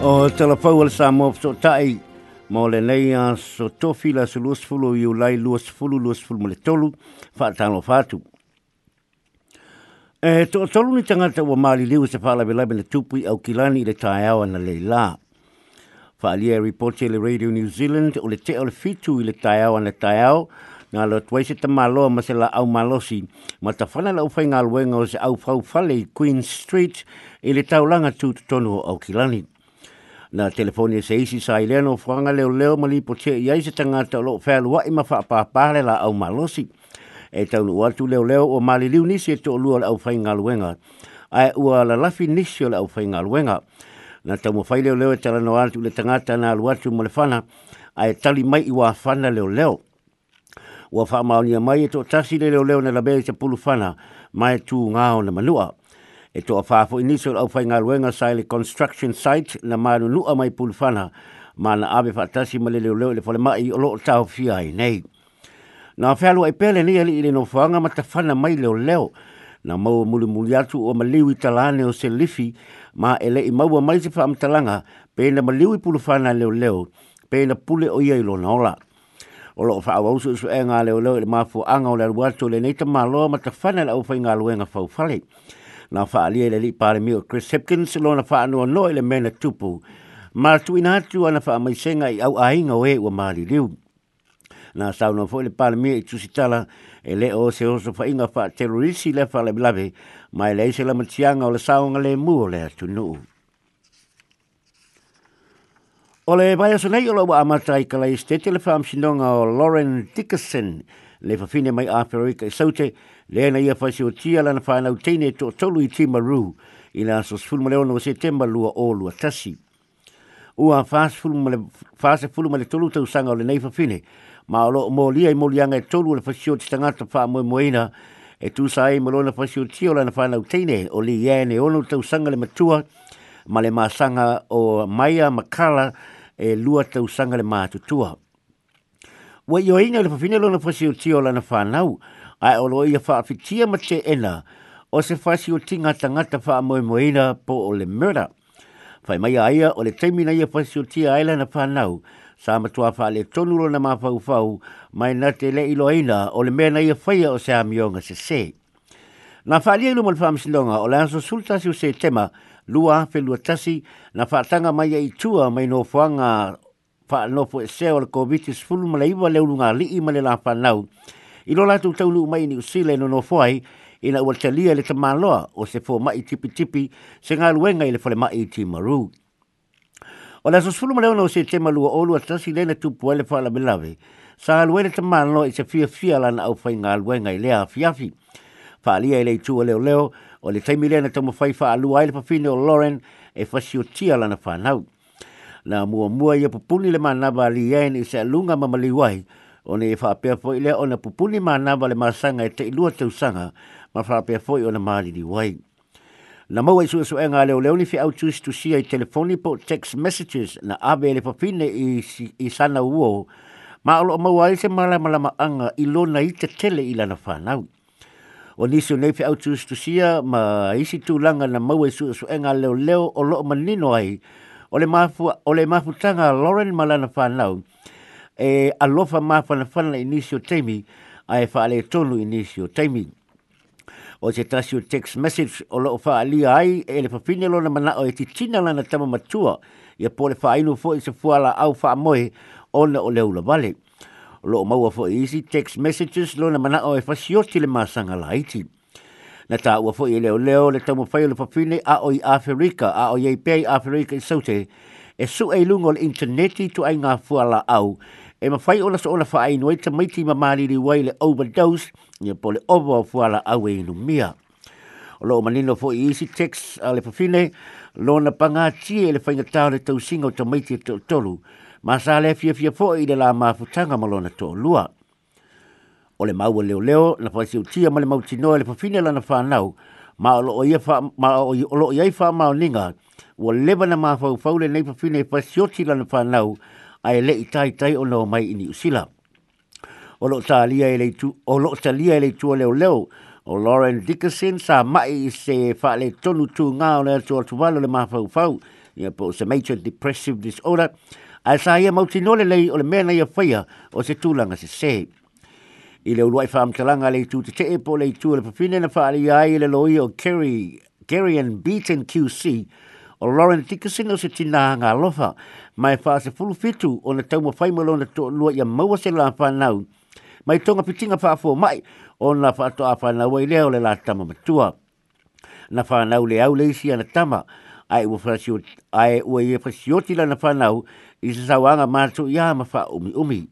O te la pau ala sa mo tai mo le nei a so tofi la su luas fulu i ulai luas fulu luas fulu le tolu wha tano fatu. E to tolu ni tangata o maali liu se pala vila bina tupui au kilani le tai ao na le la. Wha alia e reporti le Radio New Zealand o le te o le fitu i le tai ao na tai ao na lo tuai se te maloa ma se la au malosi. Ma ta whana la uwhai ngā luenga o se au fau Queen Street i le tau taulanga tu tonu o au Kilani na telefoni e se isi sa i leno fuanga leo leo mali po tia iai se tangata o loo fea lua ima faa pāpāre la au malosi. E taunu watu leo leo o mali liu nisi e to lua la au fai ngaluenga. Ai ua la lafi nisi o la au fai ngaluenga. Na taumu fai leo leo e tala no atu le tangata na alu watu mo le fana. Ai tali mai i fana leo leo. Ua faa maonia mai e to tasi leo leo na labele te pulu fana. Mai tu ngao na manua. Mai tu ngao na manua e toa whaafo inisio au whainga ruenga sa construction site na maru lua mai pulwhana ma na awe whaatasi ma le leo leo le whale mai o loo tau fiai nei. Nā whealu ai pēle ni ali ili no whanga ma tawhana mai leo leo na maua muli muli atu o maliwi talane o se lifi ma ele i maua mai se whaamtalanga pēna maliwi pulwhana leo leo pēna pule o iai lo na ola. O loo wha awa usu usu e ngā leo leo le mafu anga o le aruato le neita maloa ma tawhana le au whainga luenga whau whalei na fa ali li pare mio Chris Hipkins lo na fa no no le mena tupu ma tu tu ana fa mai senga i au ai nga we wa mali liu na sa no fo le mi tu sitala ele o se o so fa inga fa terrorisi le fa le blave mai le se la mtsianga o le sa nga le mu le tu no O le vai aso nei o lo wa amatai kalai stete le famsinonga o Lauren Dickerson, le fafine mai Aperoika i saute, le ana ia fasi o tia lana whanau teine to tolu i Timaru i nga sos fulma leono o setemba lua o lua tasi. Ua fasa fulma le tolu tau sanga o le nei fafine, ma o lo mo lia i mo lianga e tolu le fasi o ti tangata wha moe moeina e tu sa e na lona fasi o tia lana whanau teine o li iene ono tau sanga le matua ma le maa sanga o Maia Makala e lua tau sanga le maa tutua. Wa yo ina le fafine lona fasi o tio lana whanau. Ai o loa ia faa fitia ma te ena. O se fasi o ti ngata ngata faa moe po o le mera. Fai mai aia o le teimina ia fasi o tia aila na whanau. Sa matua faa le tonu lona ma fau fau. Mai na te le ilo aina o le mea ia faya o se amionga se se. Na faa lia ilu mal faa msindonga o le anso sultasi o se tema. Lua fe lua tasi na faa tanga mai ia itua mai no fuanga fa no po e se o le covid is full ma le iwa le unga i ma la fa nau i lo la tu tau lu mai ni usile no no foi i na wata lia le tamaloa o se fo mai tipi tipi se ngā luenga i le fole mai ti maru. O la sosfulu ma leona o se tema lua olu a tasi lena tupu ele fa la belave Sa alue le tamaloa i se fia fia la na au fai ngā luenga i le a fiafi. Fa alia i le i tua leo leo o le taimi lena tamo fai fa alua i le pafine o loren e fasio tia la na fa nau na mua mua ia pupuni le manawa li yen i se lunga mamali o ne fa pe fo ile o ne pupuni manawa le masanga e te ilua te usanga ma fa pe fo i o ne mali li wai na mau isu isu enga leo leo ni fi au tusi tu si ai telefoni po text messages na abe le papine i, i sana uo ma alo o mawai se malama lama anga ilo na i te tele i lana whanau o nisi nei fi autus tu sia ma isi tu langa na mau isu isu enga leo leo o lo manino ai ole mafu ole mafu tanga Lauren Malana Fanau e alofa mafu na fana inisio temi ai fa ale tonu inisio temi o se tasi o text message o lo fa ali ai e le fafine lo na mana o e titina lana tama matua i a pole fa ainu fo i se fuala au fa amoe o na o leula vale lo maua fo easy text messages lo na mana o e fasioti le masanga la iti na ta ua fo i e leo leo le tau mawhai le papine a o i Afrika, a o i pei Afrika i saute, e su e lungo le interneti tu ai ngā fuala au, e mawhai o so ona fa ai nuai ta maiti ma maliri wai le overdose, ni po le ovo fuala au e inu mia. O loo manino fo i isi text a le papine, na panga tia e le whaingatau le tau singa o ta maiti e tolu, ma sa le fia fia fo i le la mafutanga ma lona to lua o le maua leo leo na pa siu tia ma le mauti noa le pafine la na whanau ma o loo ia ma o loo ia i wha mao ninga ua lewa na maa fau fau le nei pafine pa siu la na whanau a e le i tai tai o noa mai ini usila o loo ta lia e leitu o loo ta lia e leitu o leo leo o Lauren Dickerson sa mai i se wha le tonu tu ngā o le atua tuwalo le maa fau fau ia po se major depressive disorder a sa ia mauti nole lei o le mena ia whaia o se tūlanga se sehi i le uruai wha amtalanga le tū te te le tū le papine na whaari ai le loi o Kerry, Kerry and Beaton QC o Lauren Dickerson o se tina ngā lofa mai wha se fulu fitu o na tau ma whai malo na to lua i maua se la whanau mai tonga pitinga wha fō mai o na wha to a whanau ai leo le la tama matua na whanau le au leisi ana tama ai ua whanau ai ua i a whasioti la na whanau i se sawanga mātu i a ma wha umi umi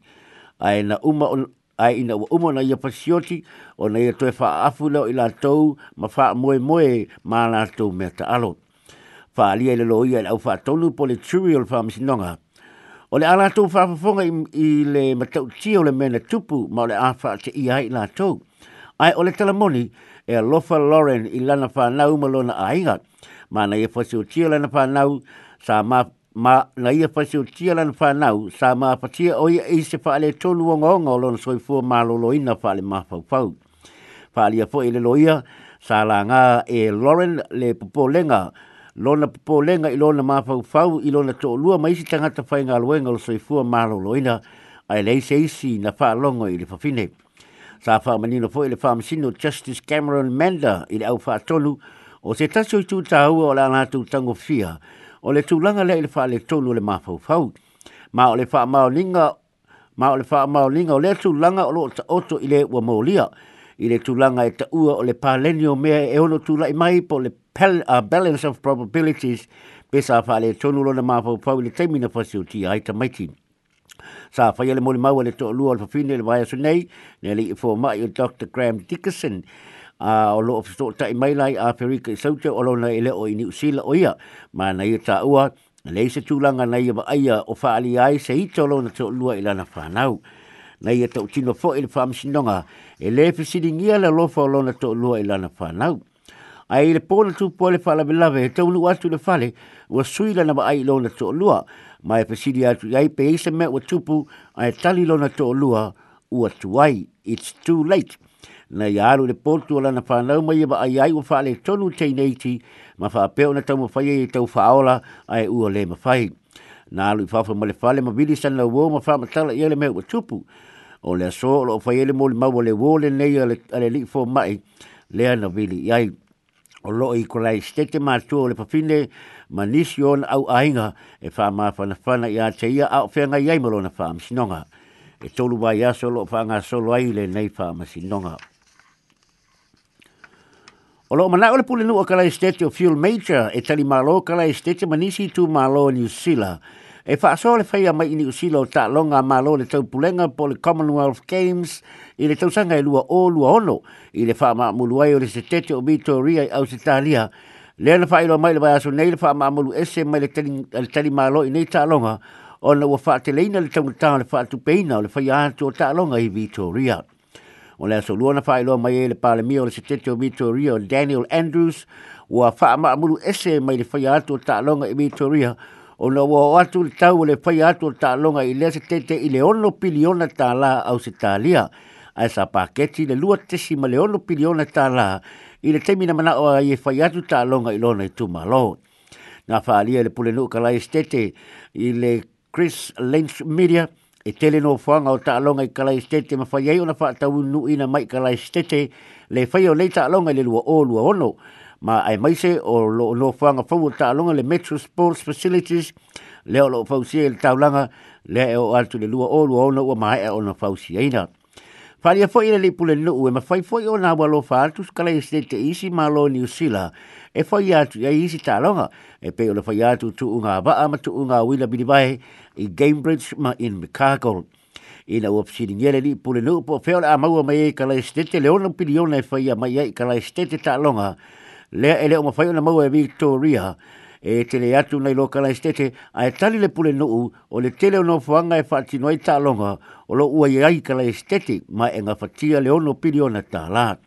ai na uma o ai ina ua uma ona ia pasioti ona ia toe faaafu leo i latou ma faamoemoe ma latou mea taalo faaalia i lelo ia i le au faatonu po le turio le faamasinoga o le a latou faafofoga i le matautia o le mea tupu ma o le a i ai i latou ae o le talamoni e alofa lauren i lana fanau ma lona aiga ma na ia fasiotia lana nau sa ma na ia pa o tia lan fa nau sa ma pa tia o ia i se fa le tonu o ngo ngo lon soi fu ma lo lo ina fa le ma pa pa fa le fo ile lo ia sa la nga e Lauren le popo lenga lo popo lenga i lona na ma pa pa i lona na to lua mai si tanga ta fa nga lo nga lo soi fu ma lo lo ina ai le se si na fa longo i le fa fine sa fa manino ni no fo masino justice cameron menda i le au fa tonu o se tasu tu ta o la na tu tango fia o le tūlanga le ele whaale tōlu le mafau fau. Ma o le wha mao linga, ma o le wha mao o le tūlanga o loo ta oto i le ua mōlia. I le tūlanga e ta ua o le pālenio mea e ono tūla i mai po le balance of probabilities pe sa whaale tōlu le mafau fau i le teimina fasi o ti aita maiti. Sa whaia le mōli maua le tōlua o le fafine le vaya sunei, nele i fō mai o Dr. Graham Dickerson, a o lo ofiso ta i mai lai a perika i saute o lo na ele o i ni usila o ia ma na i ta ua le se tūlanga na ia ai a o fa ali ai se ito lo na to lua i lana whanau na ia ta utino fo i le wha amsinonga e le fisiri ngia le lofa o lo na to lua i lana whanau ai le pōna tūpō le wha lawe lawe he taunu atu le whale ua sui lana wa ai lo na to lua ma e fisiri atu iai pe eise me ua tupu ai tali lo na to lua ua tuai it's too late na ia aru le portu ala na whanau mai iba ai ai ufa ale tonu te neiti ma whaapeo na tau mawhai e tau whaola ai ua le mawhai. Nā alu i whawha male whale ma vili sana uo ma wha matala i ele mea ua tupu. O le aso o loo whai ele mōli mau le uo le nei ale li fō mai lea na vili i ai. O loo i kurai stete mātua o le pafine ma nisi o na au ainga e wha maa whana whana i a te ia au whenga iai malo na wha msinonga. E tolu wai aso loo whanga solo ai le nei wha msinonga. Nā alu O loo mana ole pule nuu o kalai state o fuel major e tali malo kalai state manisi tu malo ni usila. E faa soa le fai mai ni usila o ta longa malo le tau pulenga po le Commonwealth Games i le tau sanga e lua o lua ono i le faa maa mulu ai o le state o bito ria i au se talia. Le ana faa ilo mai le vai nei le faa maa mulu ese mai le tali, le tali malo i nei ta longa o na ua faa te leina le tau ngutaa le faa tupeina o le fai a o ta longa i bito Ria. E o le aso luona fa ilo mai le pale mio le setete Victoria Daniel Andrews wa fa ma mulu ese mai le fa ya to ta longa i Victoria o no wa atu le le fa ya ta longa i le setete i le ono piliona ta la au Italia a sa paketi le lua tesi ma le ono piliona ta la i le temina mana o ai fa e ya ta longa i lona i tu malo na fa ali le pulenu kala estete i le Chris Lynch Media e tele no fuanga o taalonga i kalai stete ma fai ai ona fa ta unu ina mai kalai stete le fai o lei taalonga le lua o lua ono ma ai mai se o lo no fuanga fau o taalonga le metro sports facilities le o lo fau si e le taulanga le e o altu le lua o lua ono ua mai e ona fau si aina. Fali a foi ele pule nu e ma foi foi o na walo fa tu skala i se te isi ma ni usila e foi ya tu ya isi talonga e pe o le foi ya tu tu unga ba a ma tu wila bi bai game e bridge ma in Chicago e na o fsi ni le pule nu po fe o le ma e kala i te le ona pilion e foi a mai ya kala i talonga le ele o ma foi na ma e Victoria e tele atu nei lokala estete a e tali le pule nuu o le tele ono fuanga e whaati noi ta o lo ua iai kala estete ma e ngā whatia le ono pili ona ta lāt.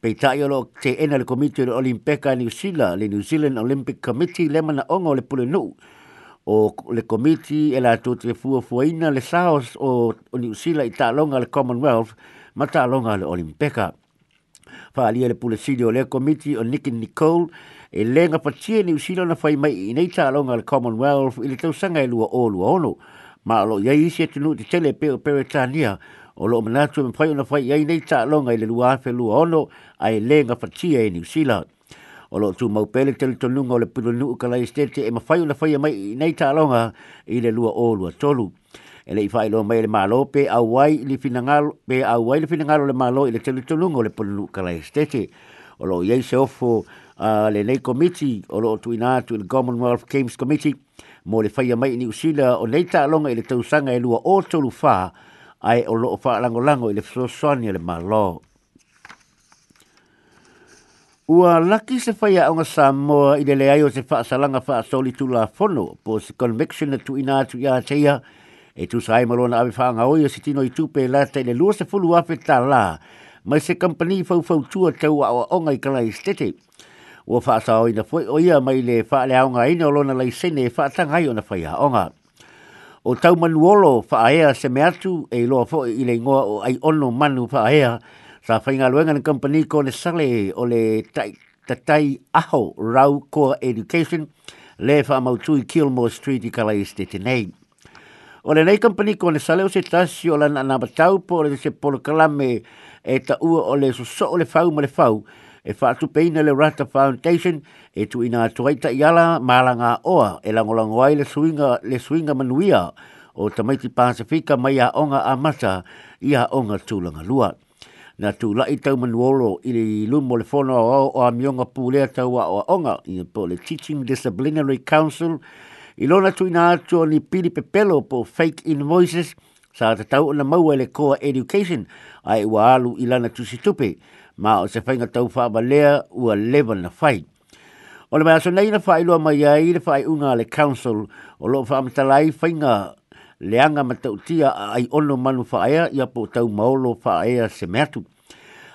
Pei tai olo te ena le komite o le Olimpeka New Zealand, le New Zealand Olympic Committee le mana onga o le pule nuu o le komiti e la tō te fua fuaina le saos o, o New Zealand i ta le Commonwealth ma ta le Olimpeka. Olimpeka faaalia le pulesili o lea committe o nicki nicole e lega patie ni usilona fai mai i nei taaloga le commonwealth i le tausaga e lua o lua ono ma o loo i ai isi atunuu te tele pe e o peretania o loo manatu e mafai ona fai i ai nei taaloga i le lua afe lua ono ae lega fatia e niusila e o loo tumaupele teletonuga o le pilonuu kalai stete e mafai ona fai a e mai i nei taaloga i le lua o lua tolu ele i fai lo mai le malo pe wai li finangal pe a wai li finangal le malo ele tele tulungo le polu kala estete o lo yei se ofo a le nei komiti o lo tu tu le Commonwealth Games Committee mo le fai mai ni usila o nei ta longa ele tau sanga e lua o tolu fa ai o lo fa lango lango ele so sonia le malo Ua laki se faya aunga Samoa i le leayo se faa salanga faa soli tu la fono po se convection na tu ina tu ya teia e tu sai malo na avifa nga oyo sitino i tupe la te le lua se fulu afe ta la mai se kampani fau fau tua tau a onga i kalai stete ua faa sa na foi o ia mai le faa le no ina olona lai sene e faa tanga i ona fai a onga o tau manuolo faa ea se me atu e loa fo i le ngoa o ai ono manu faa ea sa fai ngā luenga na kampani ko ne sale o le tai tatai aho rau koa education le faa mautui Kilmore Street i kalai stete nei. O le nei company ko le sale o se tasi o lana na batau po le se polo kalame e ta ua o le so o le fau ma le fau e whātu peina le Rata Foundation e tu ina tuaita i ala māla oa e langolango ai le suinga, le suinga manuia o tamaiti Pasifika mai a onga a masa i a onga tūlanga lua. Na tu lai tau manuolo i le lumo le fono o, o a mionga pūlea tau a o onga i le Teaching Disciplinary Council I lona tui nā atu ni pili Pepelo pelo po fake invoices sa te tau na maua le koa education ai ua alu i lana tusi tupe ma o se whainga tau whaaba lea ua lewa na whai. O le mai aso nei na whaailua mai a i le whai unga le council o lo whaamatalai whainga leanga matautia ai ono manu whaaea i apo tau maolo whaaea se meatu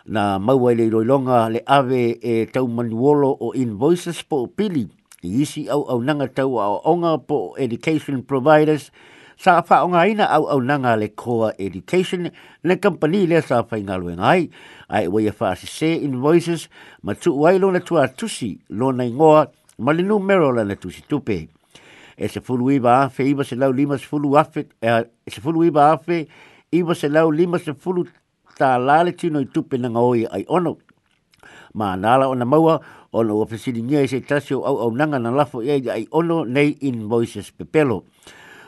na mauai le iroilonga le ave e tau manuolo o invoices po pili i isi au au nanga tau au onga po education providers sa fa onga ina au au nanga le koa education le company le sa fa inga lue ngai ai wai e a fa se invoices ma tu wai lo na tua tusi lo na ingoa ma le numero la na tusi tupe e se fulu iba afe iba se lau lima se fulu afe e, e se fulu iba afe iba se lau lima se fulu ta lale tino i tupe nanga oi ai ono ma nala na maua ono o fesini ngia se tasio au au nanga na lafo e ia ai ono nei invoices pepelo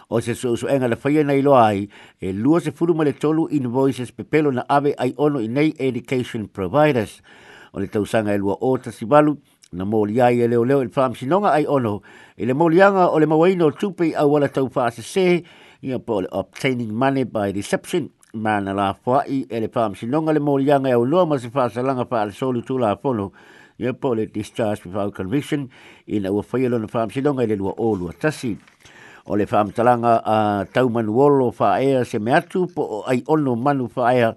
o se so so enga le faia nei lo ai e lua se furu male tolu invoices pepelo na ave ai ono i nei education providers o le tausanga e lua o tasi balu na moli ai e leo leo il fam sinonga ai ono e le molianga o le mawaino tupe au wala tau faa se se ia po le obtaining money by deception ma na la fwai e le fam sinonga le molianga e au loa ma se faa salanga faa le solu tu la fono ya pole discharge without conviction in our fail on farm si longa ile lua o lua tasi o le farm talanga a uh, tau manu olo fa ea se me atu po ai ono manu fa ea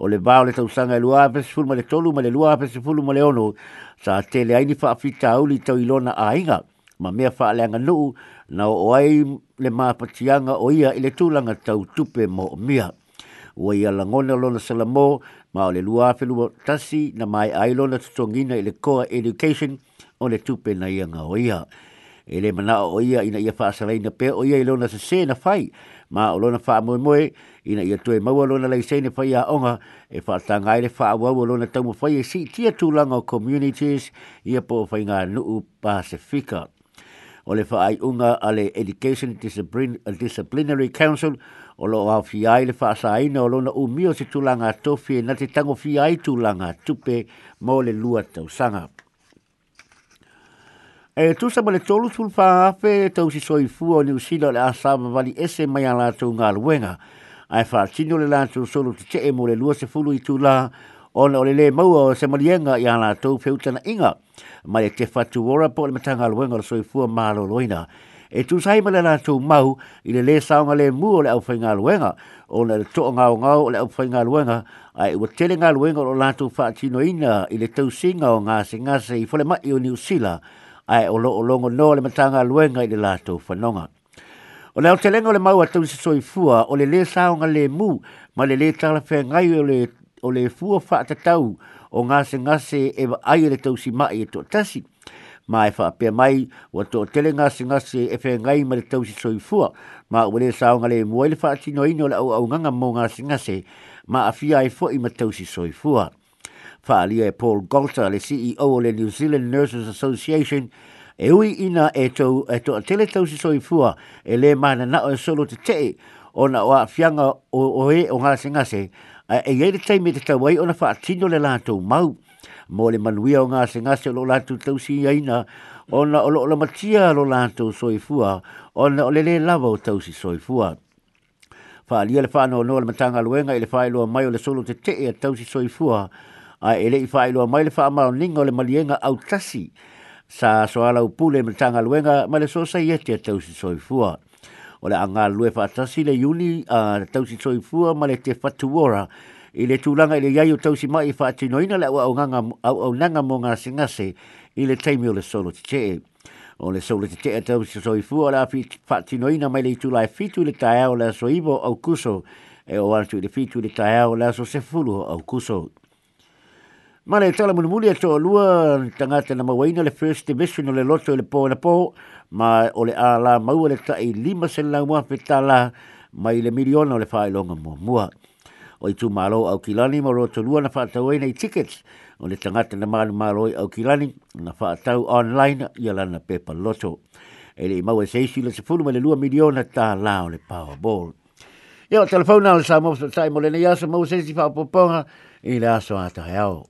o le vao le tau sanga lua apes fulma le tolu ma le lua apes fulu ma le ono sa tele aini fa afita auli tau ilona a inga ma mea fa le anga nuu na o ai le mapatianga o ia ile tulanga tau tupe mo mia Wai ala ngone lona salamo ma o le lua whelua tasi na mai ailo na tutongina i le koa education o le tupe na ia ngā oia. E le mana o ia ina ia whaasarei na pe o ia i lona sa se na whai, ma o lona wha moe moe ina ia tue maua lona lei se na whai a onga e wha tanga ai le wha awau o lona tamu whai e si tia tūlanga o communities ia po whai ngā nuu Pasifika o le whaai unga a le Education Discipline, Disciplinary Council o lo a whiai le whaasaina o lona umio si tūlanga tofi na te tango whiai tūlanga tupe mō le lua tau sanga. E tu sa mo le tolu tūl whaafe tau si soi fua o ni le asama vali ese mai a lātou ngā luenga. Ai whaatino le lātou solo te te e mō le lua se fulu i tūlanga ona ole le mau o se malienga ia na tou feutana inga mai e te fatu ora po le matanga luenga le soifua malo loina e tu sai mai na tou mau i le le saunga le mu o le au fainga luenga ona le to ngau ngau le au fainga luenga ai u tele ngau luenga o lato fatu noina i le tou singa o nga singa se i fole mai o New Zealand ai o lo o longo no le matanga luenga i le lato fanonga O leo te lengo le mau atu se soifua, o le le saonga le mu, ma le le tala fe ngai o le o le fua whaatatau o ngase ngase e ai le tau e si e mai e tō tasi. Ma e wha pia mai wa tō tele ngase ngase e whae ngai ma le tau si soi fua. Ma ua le saonga le muai le whaati no ino le au au nganga mō ngase ngase ma a fia e fwoi ma tau si soi fua. Whaalia e Paul Golta le CEO o le New Zealand Nurses Association e ui ina e tō e tō tele tau si soi fua e le mana na o e solo te te ona o a fianga o, o e o ngase ngase e ye le taimi te tawai ona fa atino le lātou mau. Mo le manuia o ngā se ngā se lo lātou tau si aina, ona o lo la matia lo lātou soifua, ona o le le lava o tau si soifua. Fa alia le whanau o le matanga luenga i le whaelua mai o le solo te te e a tau si soifua, a e le i whaelua mai le wha o ninga o le malienga au tasi, sa soala upule matanga luenga, ma le sosa i ete a tau si soifua. Fa o anga lue fa tasi le uni a uh, tau si soi fua ma le te fatu ora i le tūlanga i le iaio tau si mai fa ati noina le au, nganga, au, au nanga mo ngā singase i le teimi o le solo te tee. O le solo te tee a tau si soi fua le afi fa ati noina mai le itulai fitu le tae au le aso au kuso e o antu le fitu le tae au le aso se fulu au kuso. Ma le tala mulu mulu e lua tangata na mawaina le first division o le loto le pō na pō ma o le ala maua le ta i lima se la mua pe tala ma le miliona o le whae longa mua mua. O i tū malo au kilani ma roto lua na whaatau e nei tickets o le tangata na maru malo i au kilani na whaatau online i alana pepa loto. E le i maua e se isi le sefulu ma le lua miliona ta la o le powerball. Ia o telefona o le sa mofsa tae mo le ne yasa mausesi whaapoponga i le aso ata heao.